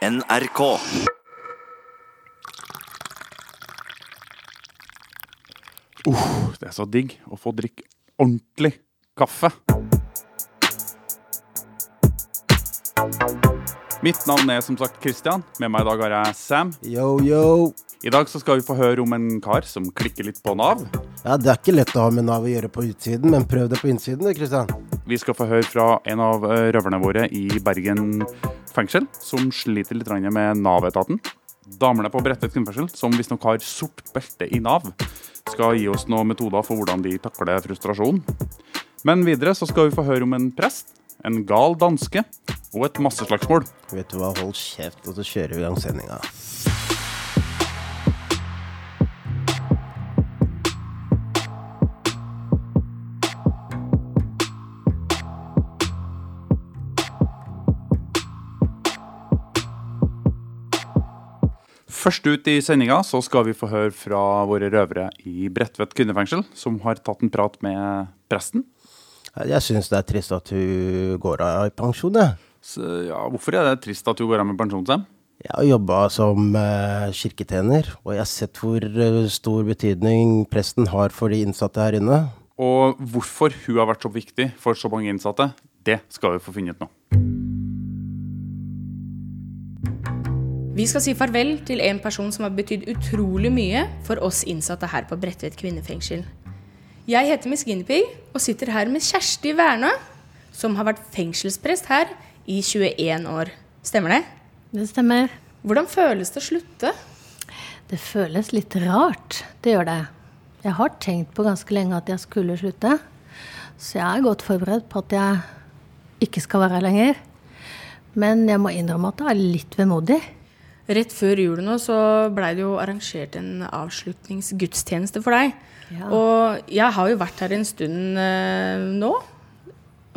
NRK. Uh, det er så digg å få drikke ordentlig kaffe. Mitt navn er som sagt Christian. Med meg i dag har jeg Sam. Yo, yo. I dag så skal vi få høre om en kar som klikker litt på Nav. Ja, Det er ikke lett å ha med Nav å gjøre på utsiden, men prøv det på innsiden, Kristian. Vi skal få høre fra en av eh, røverne våre i Bergen fengsel, som sliter litt med Nav-etaten. Damene på Bredtvet kvinnefengsel, som visstnok har sort belte i Nav, skal gi oss noen metoder for hvordan de takler frustrasjon. Men videre så skal vi få høre om en prest, en gal danske og et masseslagsmål. Vet du hva, hold kjeft, og så kjører vi i gang sendinga. Først ut i sendinga så skal vi få høre fra våre røvere i Bredtvet kvinnefengsel, som har tatt en prat med presten. Jeg syns det er trist at hun går av i pensjon, jeg. Ja, hvorfor er det trist at hun går av med pensjon, Sam? Jeg har jobba som eh, kirketjener, og jeg har sett hvor eh, stor betydning presten har for de innsatte her inne. Og hvorfor hun har vært så viktig for så mange innsatte, det skal vi få funnet ut nå. Vi skal si farvel til en person som har betydd utrolig mye for oss innsatte her på Bredtvet kvinnefengsel. Jeg heter Miss Guinevere og sitter her med Kjersti Wernø, som har vært fengselsprest her i 21 år. Stemmer det? Det stemmer. Hvordan føles det å slutte? Det føles litt rart. Det gjør det. Jeg har tenkt på ganske lenge at jeg skulle slutte. Så jeg er godt forberedt på at jeg ikke skal være her lenger. Men jeg må innrømme at det er litt vemodig. Rett før jul nå så blei det jo arrangert en avslutningsgudstjeneste for deg. Ja. Og jeg har jo vært her en stund eh, nå.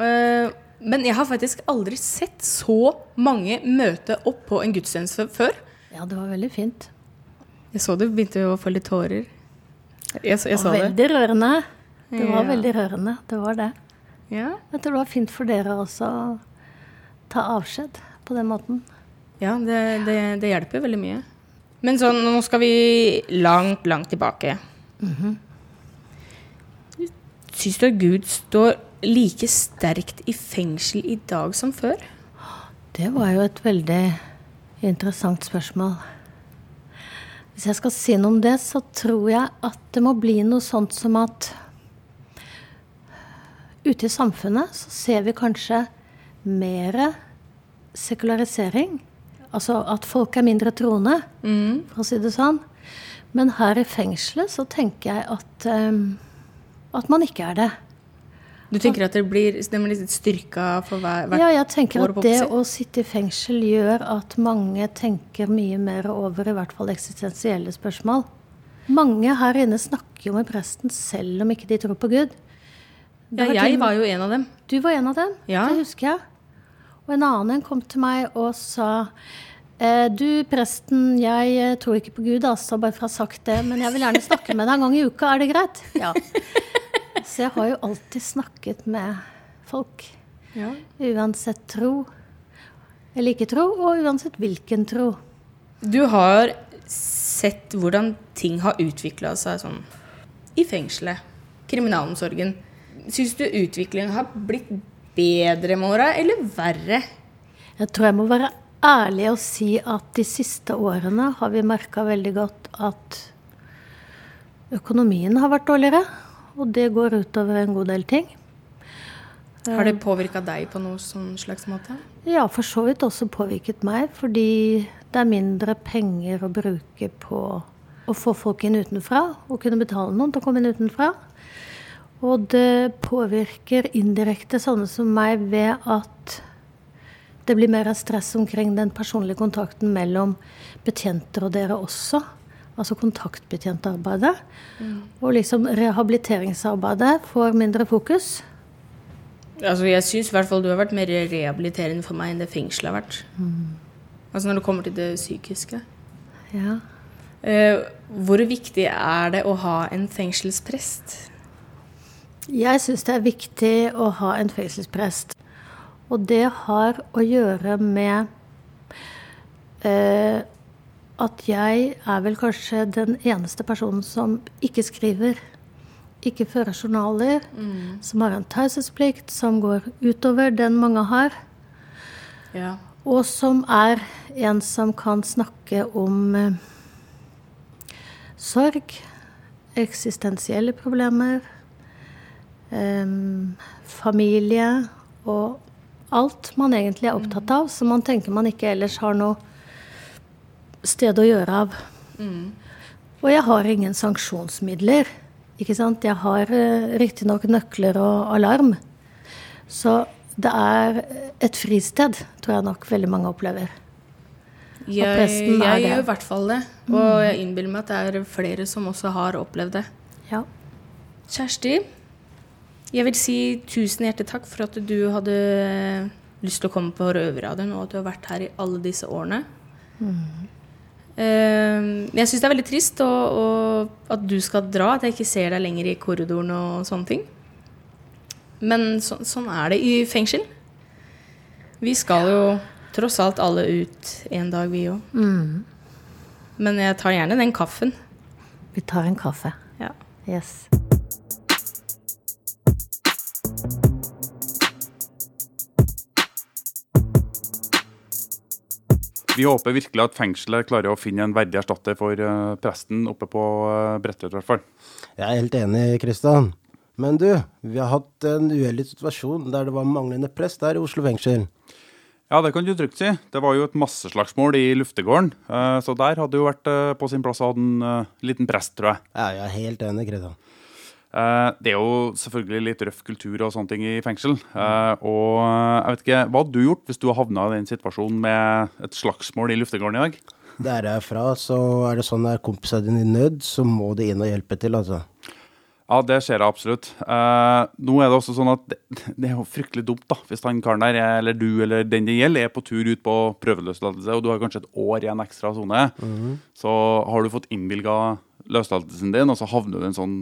Eh, men jeg har faktisk aldri sett så mange møte opp på en gudstjeneste før. Ja, det var veldig fint. Jeg så du begynte å få litt tårer. Jeg, jeg så det. veldig rørende. Det var Ja. veldig rørende. Det var det. Ja. Jeg tror det var fint for dere også å ta avskjed på den måten. Ja, det, det, det hjelper veldig mye. Men sånn, nå skal vi langt, langt tilbake. Syns du at Gud står like sterkt i fengsel i dag som før? Det var jo et veldig interessant spørsmål. Hvis jeg skal si noe om det, så tror jeg at det må bli noe sånt som at ute i samfunnet så ser vi kanskje mer sekularisering. Altså at folk er mindre troende, for å si det sånn. Men her i fengselet så tenker jeg at, um, at man ikke er det. Du tenker at det blir, det blir litt styrka for hver, hvert Ja, jeg tenker at det å sitte i fengsel gjør at mange tenker mye mer over i hvert fall eksistensielle spørsmål. Mange her inne snakker jo med presten selv om ikke de tror på Gud. Ja, jeg var jo en av dem. Du var en av dem, Ja. det husker jeg. Og en annen en kom til meg og sa eh, du, presten, jeg eh, tror ikke på Gud, altså, bare for å ha sagt det, men jeg vil gjerne snakke med deg en gang i uka, er det greit? Ja. Så jeg har jo alltid snakket med folk. Ja. Uansett tro. Eller ikke tro, og uansett hvilken tro. Du har sett hvordan ting har utvikla seg sånn i fengselet, kriminalomsorgen. Syns du utviklingen har blitt bedre med åra, eller verre? Jeg tror jeg må være ærlig og si at de siste årene har vi merka veldig godt at økonomien har vært dårligere. Og det går utover en god del ting. Har det påvirka deg på noen sånn slags måte? Ja, for så vidt også påvirket meg, fordi det er mindre penger å bruke på å få folk inn utenfra, og kunne betale noen til å komme inn utenfra. Og det påvirker indirekte sånne som meg ved at det blir mer stress omkring den personlige kontakten mellom betjenter og dere også. Altså kontaktbetjentarbeidet. Og liksom rehabiliteringsarbeidet får mindre fokus. Altså, jeg syns i hvert fall du har vært mer rehabiliterende for meg enn det fengselet har vært. Altså når det kommer til det psykiske. Ja. Eh, hvor viktig er det å ha en fengselsprest? Jeg syns det er viktig å ha en fengselsprest. Og det har å gjøre med at jeg er vel kanskje den eneste personen som ikke skriver. Ikke fører journaler. Som har en taushetsplikt som går utover den mange har. Ja. Og som er en som kan snakke om eh, sorg, eksistensielle problemer, em, familie og alt man egentlig er opptatt av, som man tenker man ikke ellers har noe sted å gjøre av. Og jeg har ingen sanksjonsmidler. Ikke sant? Jeg har eh, riktignok nøkler og alarm. Så det er et fristed, tror jeg nok veldig mange opplever. Jeg, presten er jeg det. gjør i hvert fall det. Og jeg innbiller meg at det er flere som også har opplevd det. Ja. Kjersti, jeg vil si tusen hjertelig takk for at du hadde lyst til å komme på Røverradioen, og at du har vært her i alle disse årene. Mm. jeg syns det er veldig trist og, og at du skal dra, at jeg ikke ser deg lenger i korridoren og sånne ting. Men så, sånn er det i fengsel. Vi skal jo tross alt alle ut en dag, vi òg. Men jeg tar gjerne den kaffen. Vi tar en kaffe. Ja. Yes. Vi håper virkelig at fengselet klarer å finne en verdig erstatter for eh, presten oppe på uh, Bredtvet, i hvert fall. Jeg er helt enig, Kristian. Men du, vi har hatt en uheldig situasjon der det var manglende prest der i Oslo fengsel. Ja, det kan du trygt si. Det var jo et masseslagsmål i luftegården. eh, Så der hadde det jo vært eh, på sin plass å ha en eh, liten prest, tror jeg. Ja, jeg er helt enig, Kristian. Eh, Det er jo selvfølgelig litt røff kultur og sånne ting i fengsel. Eh, Og eh, jeg vet ikke, hva hadde du gjort hvis du havna i den situasjonen med et slagsmål i luftegården i dag? Der jeg er fra, så er det sånn at kompisene dine i nød, så må du inn og hjelpe til, altså. Ja, det ser jeg absolutt. Uh, nå er det også sånn at det, det er jo fryktelig dumt da, hvis han karen der, er- eller du eller den det gjelder, er på tur ut på prøveløslatelse, og du har kanskje et år i en ekstra sone. Så har du fått innvilga løslatelsen din, og så havner du i en sånn,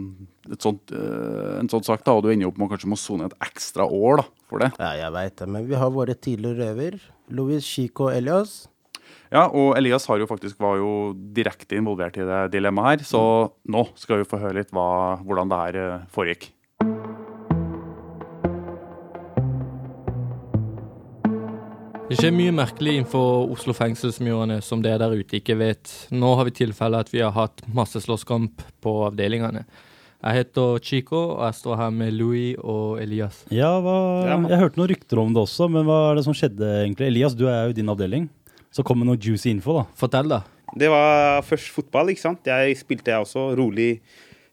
et sånt, uh, en sånn sak, da, og du ender opp med å kanskje må sone et ekstra år da, for det. Ja, jeg veit det, men vi har våre tidligere røver. Louis Chico Elias. Ja, og Elias har jo faktisk var jo direkte involvert i det dilemmaet her, så nå skal vi få høre litt hva, hvordan det her eh, foregikk. Det skjer mye merkelig innenfor Oslo fengselsmurene som dere der ute ikke vet. Nå har vi tilfelle at vi har hatt masse slåsskamp på avdelingene. Jeg heter Chico, og jeg står her med Louis og Elias. Ja, hva, jeg hørte noen rykter om det også, men hva er det som skjedde egentlig? Elias, du er jo i din avdeling, så kom det noe juicy info da. Fortell, da. Det var først fotball, ikke sant. Jeg spilte jeg også rolig.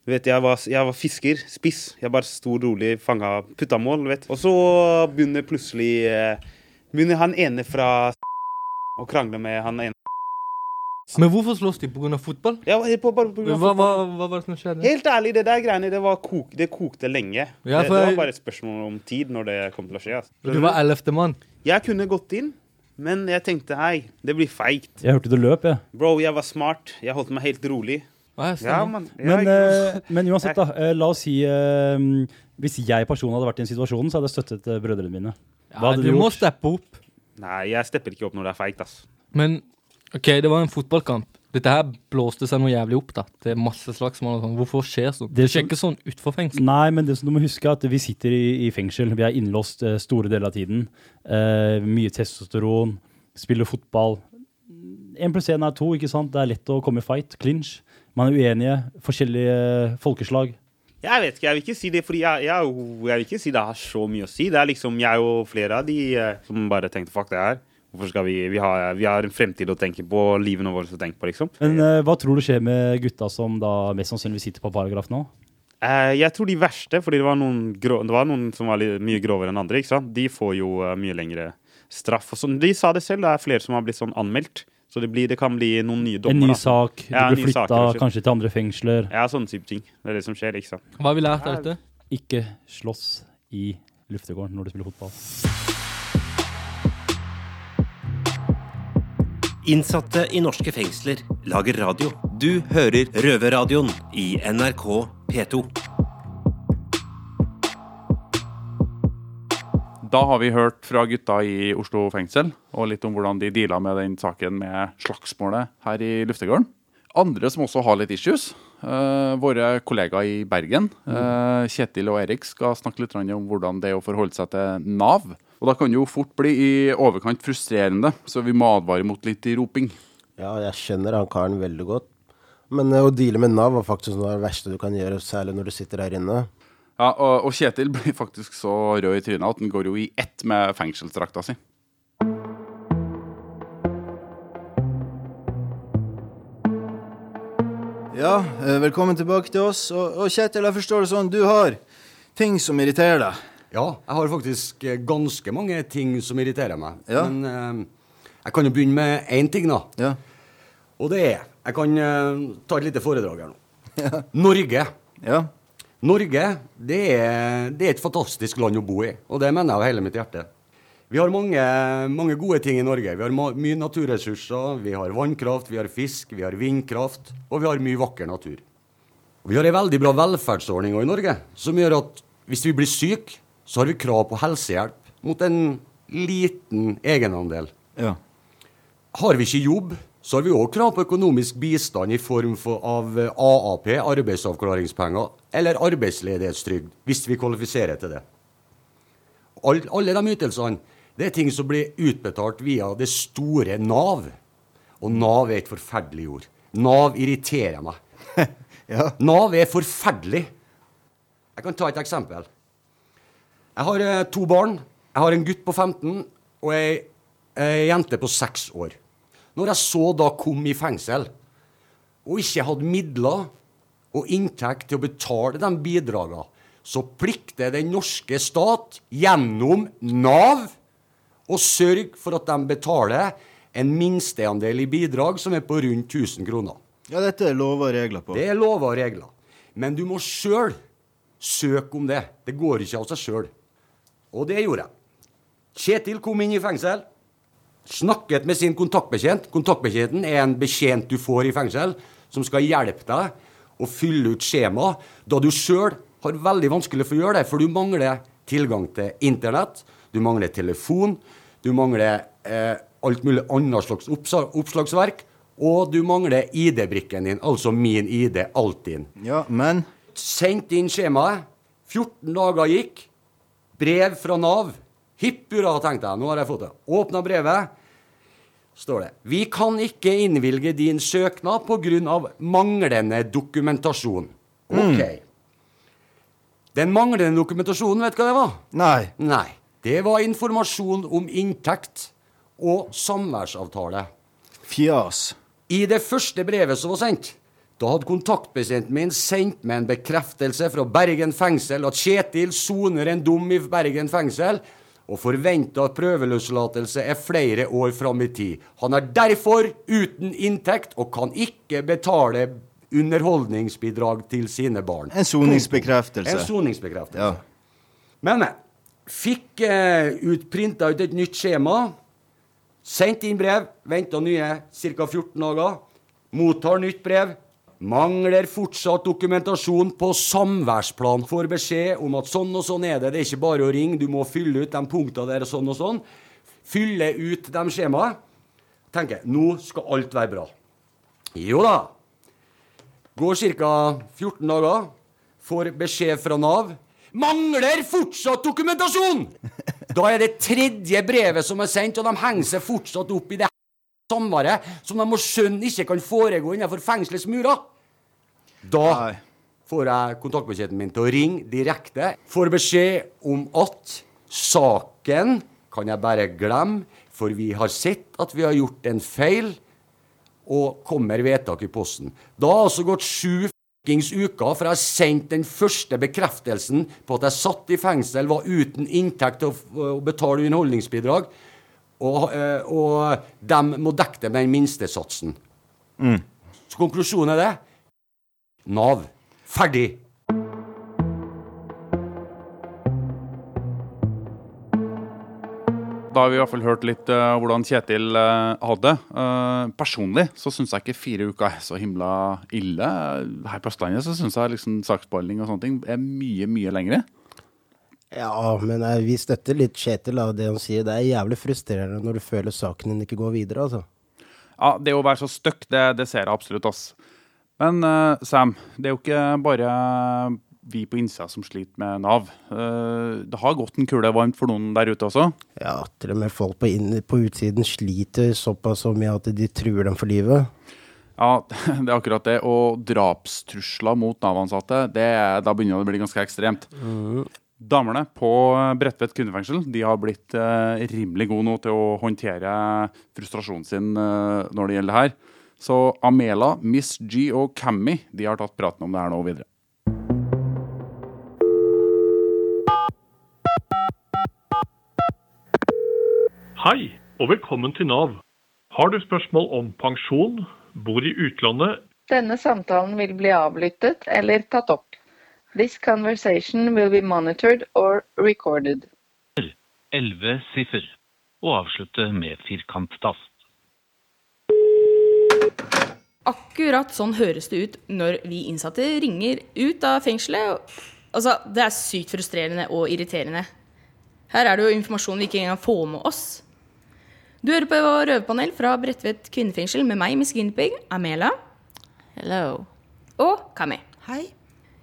Vet, jeg var, jeg var fisker, spiss. Jeg bare sto rolig, fanga, putta mål, vet. Og så begynner plutselig eh, Begynner han ene fra å krangle med han ene Men hvorfor slåss de? Pga. fotball? Ja, på, bare på grunn av Hva, hva, hva var det som skjedde? Helt ærlig, det der greiene, det, var kok, det kokte lenge. Ja, det, det var bare et spørsmål om tid når det kom til å skje. Altså. Du var ellevte mann. Jeg kunne gått inn, men jeg tenkte hei, det blir feigt. Jeg hørte du løp, jeg. Bro, jeg var smart. Jeg holdt meg helt rolig. Ja, Ja, man. Men, eh, men uansett da, eh, la oss si, eh, hvis jeg personlig hadde vært i den situasjonen, så hadde jeg støttet eh, brødrene mine. Hva ja, hadde du du må steppe opp. Nei, jeg stepper ikke opp når det er feigt, ass. Men OK, det var en fotballkamp. Dette her blåste seg noe jævlig opp, da. Det er masse slagsmål og sånn. Hvorfor skjer sånn? Det skjer ikke sånn utenfor fengsel. Nei, men det som du må huske er at vi sitter i, i fengsel, vi er innlåst eh, store deler av tiden. Eh, mye testosteron, spiller fotball. En pluss én er to, ikke sant? Det er lett å komme i fight, clinch. Man er uenige, forskjellige folkeslag. Jeg vet ikke, jeg vil ikke si det, fordi jeg, jeg, jeg vil ikke si det har så mye å si. Det er liksom jeg og flere av de eh, som bare tenkte fuck det her. Hvorfor skal vi Vi har, vi har en fremtid å tenke på, livene våre å tenke på, liksom. Men eh, hva tror du skjer med gutta som da mest sannsynligvis sitter på paragraf nå? Eh, jeg tror de verste, fordi det var noen, grå, det var noen som var litt, mye grovere enn andre, ikke sant. De får jo uh, mye lengre straff. Og. De sa det selv, det er flere som har blitt sånn anmeldt. Så det, blir, det kan bli noen nye dommer. En ny sak, Ja, du en blir ny flytta kanskje til andre fengsler. Ja, sånne type ting. Det er det som skjer, ikke sant. Hva har vi lært av dette? Ikke slåss i luftegården når du spiller fotball. Innsatte i norske fengsler lager radio. Du hører Røverradioen i NRK P2. Da har vi hørt fra gutta i Oslo fengsel, og litt om hvordan de deala med den saken med slagsmålet her i luftegården. Andre som også har litt issues, uh, våre kollegaer i Bergen, Uh, Kjetil og Erik, skal snakke litt om hvordan det er å forholde seg til Nav. Og da kan det jo fort bli i overkant frustrerende, så vi må advare mot litt roping. Ja, jeg kjenner han karen veldig godt. Men eh, å deale med Nav var faktisk noe av det verste du kan gjøre, særlig når du sitter her inne. Ja, og, og Kjetil blir faktisk så rød i trynet at han går jo i ett med fengselsdrakta si. Ja, eh, velkommen tilbake til oss. Og, og Kjetil, jeg forstår det sånn, du har ting som irriterer deg. Ja, jeg har faktisk eh, ganske mange ting som irriterer meg. Ja. Men eh, jeg kan jo begynne med én ting, da. Ja. Og det er Jeg kan eh, ta et lite foredrag her nå. Norge. Ja. Norge det er, det er et fantastisk land å bo i, og det mener jeg av hele mitt hjerte. Vi har mange, mange gode ting i Norge. Vi har mye naturressurser. Vi har vannkraft, vi har fisk, vi har vindkraft, og vi har mye vakker natur. Vi har ei veldig bra velferdsordning i Norge, som gjør at hvis vi blir syke, så har vi krav på helsehjelp mot en liten egenandel. Ja. Har vi ikke jobb, så har vi òg krav på økonomisk bistand i form for, av eh, AAP, arbeidsavklaringspenger, eller arbeidsledighetstrygd, hvis vi kvalifiserer til det. All, alle de ytelsene det er ting som blir utbetalt via det store Nav. Og Nav er et forferdelig ord. Nav irriterer meg. Ja. Nav er forferdelig. Jeg kan ta et eksempel. Jeg har eh, to barn. Jeg har en gutt på 15 og ei, ei jente på 6 år. Når jeg så da kom i fengsel, og ikke hadde midler og inntekt til å betale de bidragene, så plikter den norske stat gjennom Nav å sørge for at de betaler en minsteandel i bidrag som er på rundt 1000 kroner. ja, dette er lover og regler på. Det er lover og regler. Men du må sjøl søke om det. Det går ikke av seg sjøl. Og det gjorde jeg. Kjetil kom inn i fengsel. Snakket med sin kontaktbetjent. Kontaktbetjenten er en betjent du får i fengsel, som skal hjelpe deg å fylle ut skjema, da du sjøl har veldig vanskelig for å gjøre det, for du mangler tilgang til internett, du mangler telefon, du mangler eh, alt mulig annet slags oppslagsverk, og du mangler ID-brikken din, altså min ID, Altinn. Ja, men Sendte inn skjemaet. 14 dager gikk. Brev fra Nav. Hipp hurra, tenkte jeg. Nå har jeg fått det. Åpna brevet. Står det. Vi kan ikke innvilge din søknad pga. manglende dokumentasjon. OK. Den manglende dokumentasjonen, vet du hva det var? Nei. Nei. Det var informasjon om inntekt og samværsavtale. Fjas. I det første brevet som var sendt, da hadde kontaktbetjenten min sendt meg en bekreftelse fra Bergen fengsel at Kjetil soner en dom i Bergen fengsel og forventa prøveløslatelse er flere år fram i tid. Han er derfor uten inntekt og kan ikke betale underholdningsbidrag til sine barn. En soningsbekreftelse. En soningsbekreftelse. Ja. Men, men. Fikk eh, ut, printa ut et nytt skjema. Sendt inn brev. Venta nye ca. 14 dager. Mottar nytt brev. Mangler fortsatt dokumentasjon på samværsplan. Får beskjed om at sånn og sånn er det. Det er ikke bare å ringe, du må fylle ut de punktene der og sånn og sånn. Fylle ut de skjemaene. Tenker nå skal alt være bra. Jo da. Går ca. 14 dager. Får beskjed fra Nav. Mangler fortsatt dokumentasjon! Da er det tredje brevet som er sendt, og de henger seg fortsatt opp i det samværet som de må skjønne ikke kan foregå innenfor fengselets murer. Da Nei. får jeg kontaktbetjenten min til å ringe direkte. Får beskjed om at saken kan jeg bare glemme, for vi har sett at vi har gjort en feil, og kommer vedtak i posten. Da har altså gått sju fuckings uker fra jeg sendte den første bekreftelsen på at jeg satt i fengsel, var uten inntekt til å, å betale underholdningsbidrag, og, eh, og de må dekke det med den minstesatsen. Så konklusjonen er det Nav. Ferdig. Da har vi i hvert fall hørt litt uh, hvordan Kjetil uh, hadde det. Uh, personlig så syns jeg ikke fire uker er så himla ille. Her på Østlandet så syns jeg liksom saksbehandling og sånne ting er mye, mye lengre. Ja, men jeg, vi støtter litt Kjetil av det han sier. Det er jævlig frustrerende når du føler saken din ikke går videre, altså. Ja, det å være så støkk, det, det ser jeg absolutt, ass. Men eh, Sam, det er jo ikke bare vi på innsida som sliter med Nav. Eh, det har gått en kule varmt for noen der ute også. Ja, til og med folk på, på utsiden sliter såpass så mye at de truer dem for livet. Ja, det er akkurat det. Og drapstrusler mot Nav-ansatte, da begynner det å bli ganske ekstremt. Damene på Bredtvet kvinnefengsel de har blitt eh, rimelig gode nå til å håndtere frustrasjonen sin eh, når det gjelder det her. Så Amela, Miss G og Cammy de har tatt praten om det her nå videre. Hei, og velkommen til Nav. Har du spørsmål om pensjon, bor i utlandet Denne samtalen vil bli avlyttet eller tatt opp. This conversation will be monitored or recorded. 11 siffer, og avslutte med firkanttast. Akkurat sånn høres det ut når vi innsatte ringer ut av fengselet. Altså, det er sykt frustrerende og irriterende. Her er det jo informasjon vi ikke engang får med oss. Du hører på Røverpanel fra Bredtvet kvinnefengsel med meg, Miss Guinevere, Amela. Hello. Og Kami. Hei.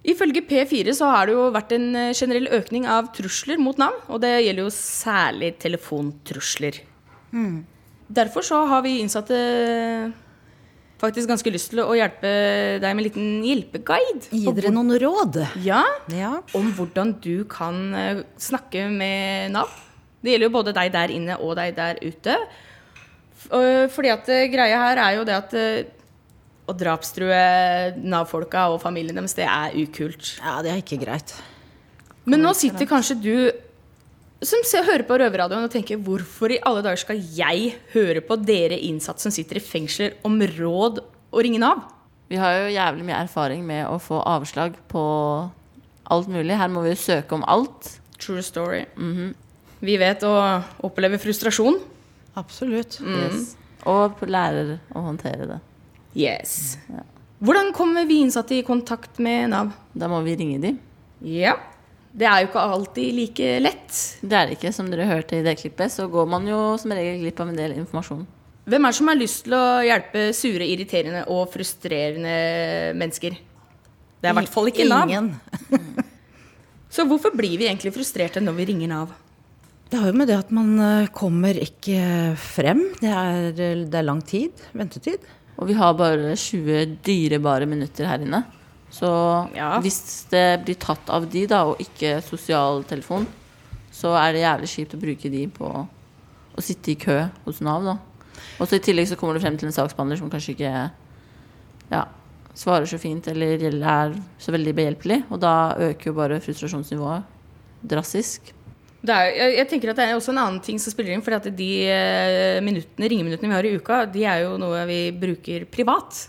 Ifølge P4 så har det jo vært en eh, generell økning av trusler mot navn. og det gjelder jo særlig telefontrusler. Mm. Derfor så har vi innsatte faktisk ganske lyst til å hjelpe deg med en liten hjelpeguide. Gi dere noen råd? Ja, Ja. om hvordan du kan eh, snakke med Nav. Det gjelder jo både deg der inne og deg der ute. Fordi at eh, greia her er jo det at eh, å drapstrue Nav-folka og familien deres, det er ukult. Ja, det er ikke greit. Men nå sitter kanskje du som ser, hører på Røverradioen og tenker hvorfor i alle dager skal jeg høre på dere innsatte som sitter i fengsler om råd og ringe Nav? Vi har jo jævlig mye erfaring med å få avslag på alt mulig. Her må vi jo søke om alt. True story. Vi vet å oppleve frustrasjon. Absolutt. Mm. Yes. Og lærer å håndtere det. Yes. Hvordan kommer vi innsatte i kontakt med Nav? Da må vi ringe dem. Ja. Det er jo ikke alltid like lett. Det er det ikke. Som dere hørte i det klippet, så går man jo som regel glipp av en del informasjon. Hvem er det som har lyst til å hjelpe sure, irriterende og frustrerende mennesker? Det er i hvert fall ikke Nav. Ingen. Så hvorfor blir vi egentlig frustrerte når vi ringer Nav? Det har jo med det at man eh, kommer ikke frem. Det er, eh, det er lang tid. Ventetid. Og vi har bare 20 dyrebare minutter her inne. Så hvis det blir tatt av de, da, og ikke sosialtelefon, så er det jævlig kjipt å bruke de på å sitte i kø hos Nav, da. Og så i tillegg så kommer du frem til en saksbehandler som kanskje ikke ja, svarer så fint eller er så veldig behjelpelig. Og da øker jo bare frustrasjonsnivået drastisk. Det er, jeg, jeg tenker at det er også en annen ting som spiller inn. For at de eh, minuttene, ringeminuttene vi har i uka, de er jo noe vi bruker privat.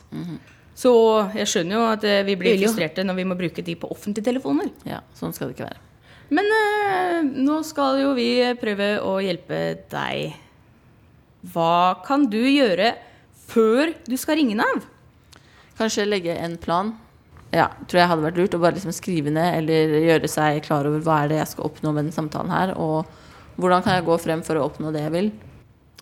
Så jeg skjønner jo at eh, vi blir frustrerte når vi må bruke de på offentlige telefoner. Ja, sånn skal det ikke være. Men eh, nå skal jo vi prøve å hjelpe deg. Hva kan du gjøre før du skal ringe Nav? Kanskje legge en plan. Ja, tror jeg hadde vært lurt å bare liksom skrive ned eller gjøre seg klar over hva er det jeg skal oppnå med den samtalen her, og hvordan kan jeg gå frem for å oppnå det jeg vil.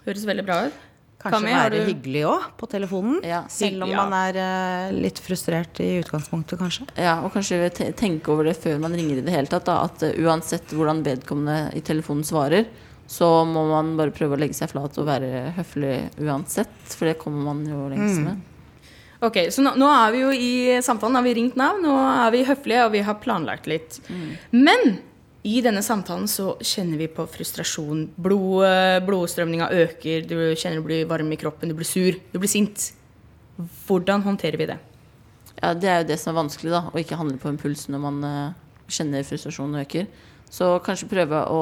Høres veldig bra ut. Kanskje Kami, være du- hyggelig òg, på telefonen. Selv om Ja. man er uh, litt frustrert i utgangspunktet, kanskje. Ja, og kanskje tenke over det før man ringer i det hele tatt. Da, at uh, uansett hvordan vedkommende i telefonen svarer, så må man bare prøve å legge seg flat og være høflig uansett. For det kommer man jo lengst Mm. med. Ok, Så nå, nå er vi jo i samtalen, har vi ringt Nav, nå er vi høflige og vi har planlagt litt. Men i denne samtalen så kjenner vi på frustrasjon. Blod, blodstrømninga øker, du kjenner du blir varm i kroppen, du blir sur, du blir sint. Hvordan håndterer vi det? Ja, Det er jo det som er vanskelig, da. Å ikke handle på impuls når man eh, kjenner frustrasjonen øker. Så kanskje prøve å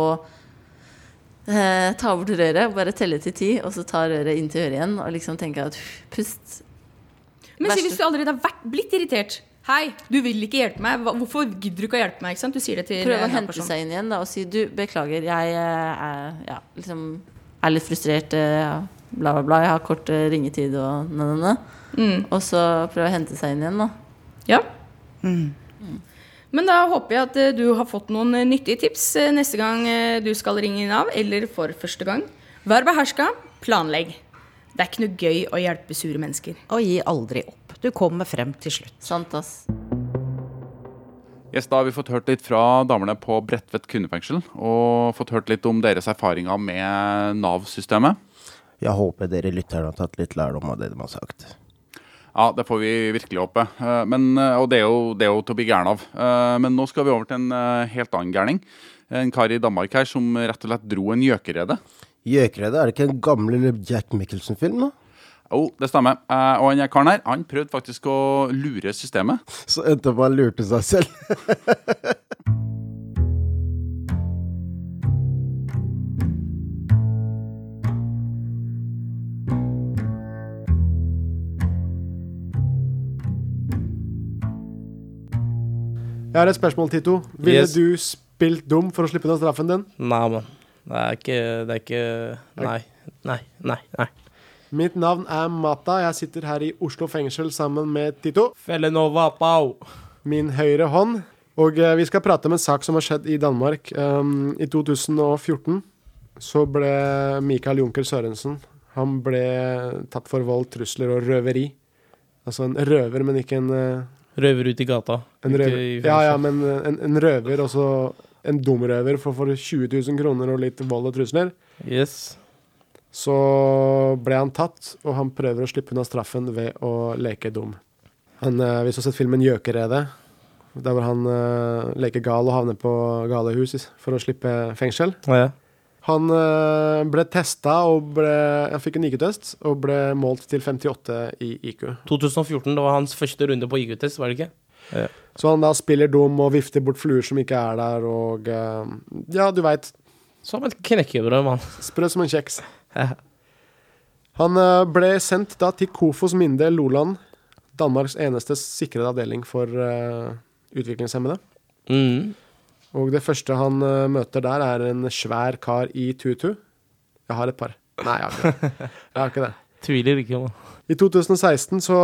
eh, ta bort røret, bare telle til ti, og så ta røret inn til øret igjen, og liksom tenke at pust. Men si hvis du allerede har vært, blitt irritert. Hei, du vil ikke hjelpe meg. Hva- Hvorfor gidder du ikke å hjelpe meg? ikke sant? Du sier det til Prøve å hente person. seg inn igjen da, og si du, beklager, jeg eh, er, ja, liksom, er litt frustrert, ja, bla, bla, bla. Jeg har kort eh, ringetid og na, na, na. Mm. Og så prøve å hente seg inn igjen, da. Ja. Men da håper jeg at eh, du har fått noen eh, nyttige tips eh, neste gang eh, du skal ringe Nav, eller for første gang. Vær beherska, planlegg. Det er ikke noe gøy å hjelpe sure mennesker. Og gi aldri opp. Du kommer frem til slutt. Sant, ass. Yes, da har vi fått hørt litt fra damene på Bredtvet kvinnefengsel, og fått hørt litt om deres erfaringer med Nav-systemet. Jeg håper dere lytterne har tatt litt lærdom av det de har sagt. Ja, det får vi virkelig håpe. Eh, Men, eh, og det er, jo, det er jo til å bli gæren av. Eh, Men nå skal vi over til en helt annen gærning. En kar i Danmark her som rett og slett dro en gjøkerede. Gjøkeredet, er det ikke en gammel Jack Michelson-film, da? Jo, det stemmer. Eh, Og den karen her han prøvde faktisk å lure systemet. Så endte man lurte seg selv. Jeg har et spørsmål, Tito. Ville Yes. du spilt dum for å slippe unna straffen din? Nei, mann. Det er ikke Det er ikke Nei. Nei. Nei. nei. Mitt navn er Mata. Jeg sitter her i Oslo fengsel sammen med Tito. Felenova Pau. Min høyre hånd. Og eh, vi skal prate om en sak som har skjedd i Danmark. Um, I 2014 så ble Mikael Junker Sørensen Han ble tatt for vold, trusler og røveri. Altså en røver, men ikke en uh, Røver ut i gata. En røver. i Ja, ja, men eh, en, en røver, og så en dumrøver for, for 20 000 kroner og litt vold og trusler. Yes. Så ble han tatt, og han prøver å slippe unna straffen ved å leke dum. Han, eh, hvis du har sett filmen 'Gjøkeredet', der hvor han eh, leker gal og havner på galehus for å slippe fengsel. Ja. Han eh, ble testa og ble, han fikk en IQ-test og ble målt til 58 i IQ. 2014 det var hans første runde på IQ-test, var det ikke? Ja. Så han da spiller dum og vifter bort fluer som ikke er der, og eh, Ja, du veit. Som et knekkebrød, mann. Sprø som en kjeks. Han eh, ble sendt da til Kofos Minde Loland, Danmarks eneste sikrede avdeling for uh, utviklingshemmede. Mm. Og det første han uh, møter der, er en svær kar i tutu. Jeg har et par. Nei, jeg har ikke det. Jeg har ikke det. Tviler ikke, mann. I 2016 så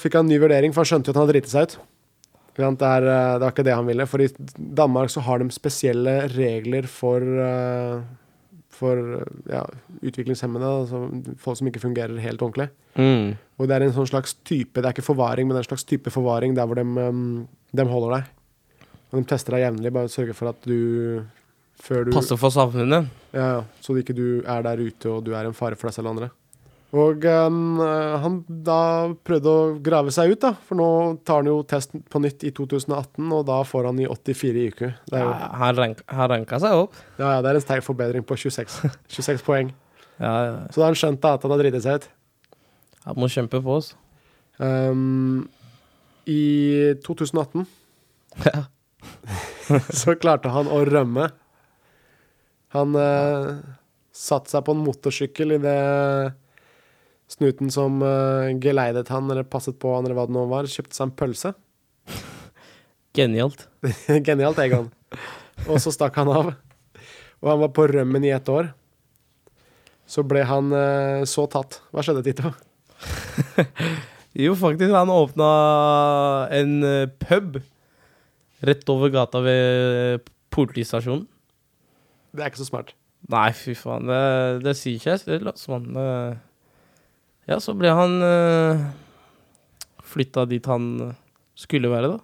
fikk han ny vurdering, for han skjønte jo at han hadde driti seg ut. Det, er, eh, det var ikke det han ville. For i Danmark så har de spesielle regler for, eh, for eh, ja, utviklingshemmede, altså folk som ikke fungerer helt ordentlig. Mm. Og det er en sånn slags type, det er ikke forvaring, men det er en slags type forvaring der hvor de, de holder deg. Og de tester deg jevnlig, bare sørger for at du før du Passer for samfunnet. Ja, ja. Så ikke du er der ute og du er en fare for deg selv og andre. Og um, han da prøvde å grave seg ut, da. For nå tar han jo test på nytt i 2018, og da får han i 84 i IQ. Det jo, Ja, han, rank, han ranka seg opp. ja, ja, det er en sterk forbedring på 26, 26 poeng. Ja, ja. Så da har han skjønt da at han har driti seg ut. Han må kjempe på oss. Um, I 2018 så klarte han å rømme. Han uh, satte seg på en motorsykkel idet snuten som uh, geleidet han, eller passet på han, eller hva det nå var, kjøpte seg en pølse. Genialt. Genialt, Egon. Og så stakk han av. Og han var på rømmen i ett år. Så ble han uh, så tatt. Hva skjedde, Tito? Jo, faktisk, han åpna en eh, pub rett over gata ved politistasjonen. Det er ikke så smart. Nei, fy faen. Det, det sier ikke jeg. Det- Ja, så ble han uh, flytta dit han skulle være, da.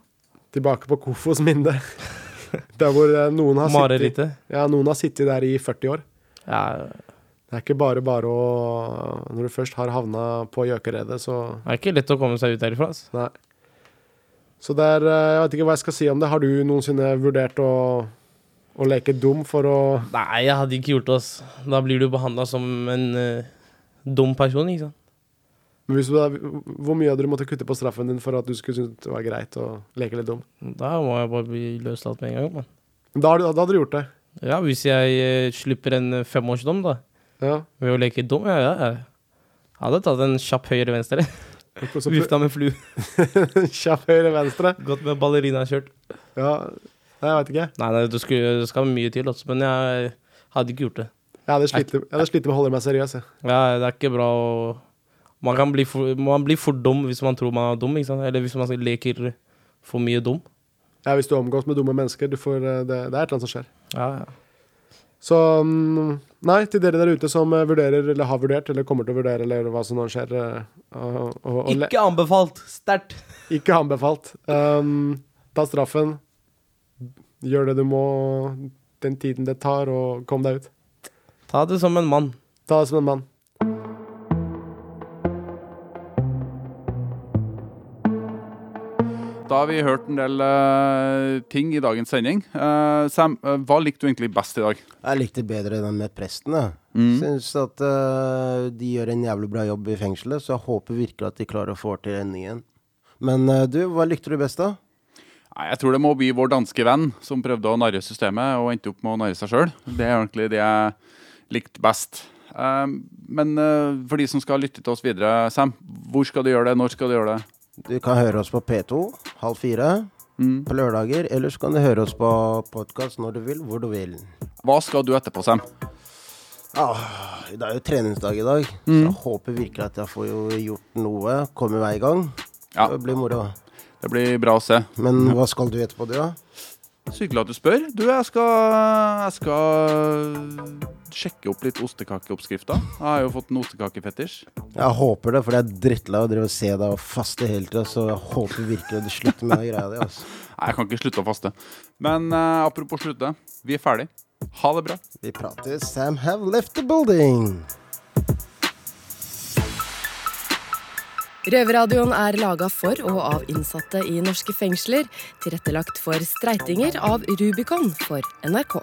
Tilbake på Kofos minne. Der hvor eh, noen har sittet Ja, noen har sittet der i 40 år. Ja. Det er ikke bare bare å Når du først har havna på gjøkeredet, så Det er ikke lett å komme seg ut derifra. Altså. Nei. Så det er eh, Jeg vet ikke hva jeg skal si om det. Har du noensinne vurdert å, å leke dum for å Nei, jeg hadde ikke gjort det. Da blir du behandla som en uh, dum person, ikke sant. Men da- Hvor mye hadde du måttet kutte på straffen din for at du skulle synes det var greit å leke litt dum? Da må jeg bare bli løslatt med en gang, Man. Da, da, da hadde du gjort det? Ja, hvis jeg eh, slipper en eh, femårsdom, da. Ja. Ved å leke dum, ja, ja. ja. Jeg hadde tatt en kjapp høyre-venstre. Vifta med flue. Kjapp høyre-venstre? Gått med ballerinakjørt. Ja, nei, jeg vet ikke. Nei, nei, det, det skal mye til, også, men jeg hadde ikke gjort det. Jeg hadde slitt med å holde meg seriøs. jeg. Ja, det er ikke bra å Man kan bli for, man blir for dum hvis man tror man er dum, ikke sant? Eller hvis man leker for mye dum. Ja, hvis du omgås med dumme mennesker, du får, eh, det, det er et eller annet som skjer. Ja, ja. Så mm, nei, til dere der ute som eh, vurderer, eller har vurdert, eller kommer til å vurdere, eller hva som nå skjer og, og, og Ikke anbefalt. Sterkt. Ikke anbefalt. Um, ta straffen. Gjør det du må den tiden det tar, og kom deg ut. Ta det som en mann. Ta det som en mann. Da har vi hørt en del uh, ting i dagens sending. Uh, Sam, uh, hva likte du egentlig best i dag? Jeg likte bedre den med presten. Jeg Mm. syns at de gjør en jævlig bra jobb i fengselet, så jeg håper virkelig at de klarer å få til endingen. Men eh, du, hva likte du best, da? Nei, Jeg tror det må bli vår danske venn som prøvde å narre systemet og endte opp med å narre seg sjøl. Det er egentlig det jeg likte best. Men for de som skal lytte til oss videre, Sam, hvor skal du gjøre det? Når skal du gjøre det? Du kan høre oss på P2 halv fire Mm. på lørdager, eller så kan du høre oss på podkast når du vil, hvor du vil. Hva skal du etterpå, Sam? Ah, det er jo treningsdag i dag, så Mm. jeg håper virkelig at jeg får jo gjort noe, komme meg i gang. Ja. Det blir moro. Det blir bra å se. Men hva skal du etterpå, du, da? Så hyggelig at du spør. Du, jeg skal, jeg skal sjekke opp litt ostekakeoppskrifta. Jeg har jo fått en ostekakefetisj. Jeg håper det, for jeg er drittlei av å drive og se deg og faste hele tida, så jeg håper virkelig du slutter med den greia di. Altså. Nei, jeg kan ikke slutte å faste. Men uh, apropos slutte, vi er ferdig. Ha det bra. Vi prates. Sam have left the building. Røverradioen er laga for og av innsatte i norske fengsler. Tilrettelagt for streitinger av Rubicon for NRK.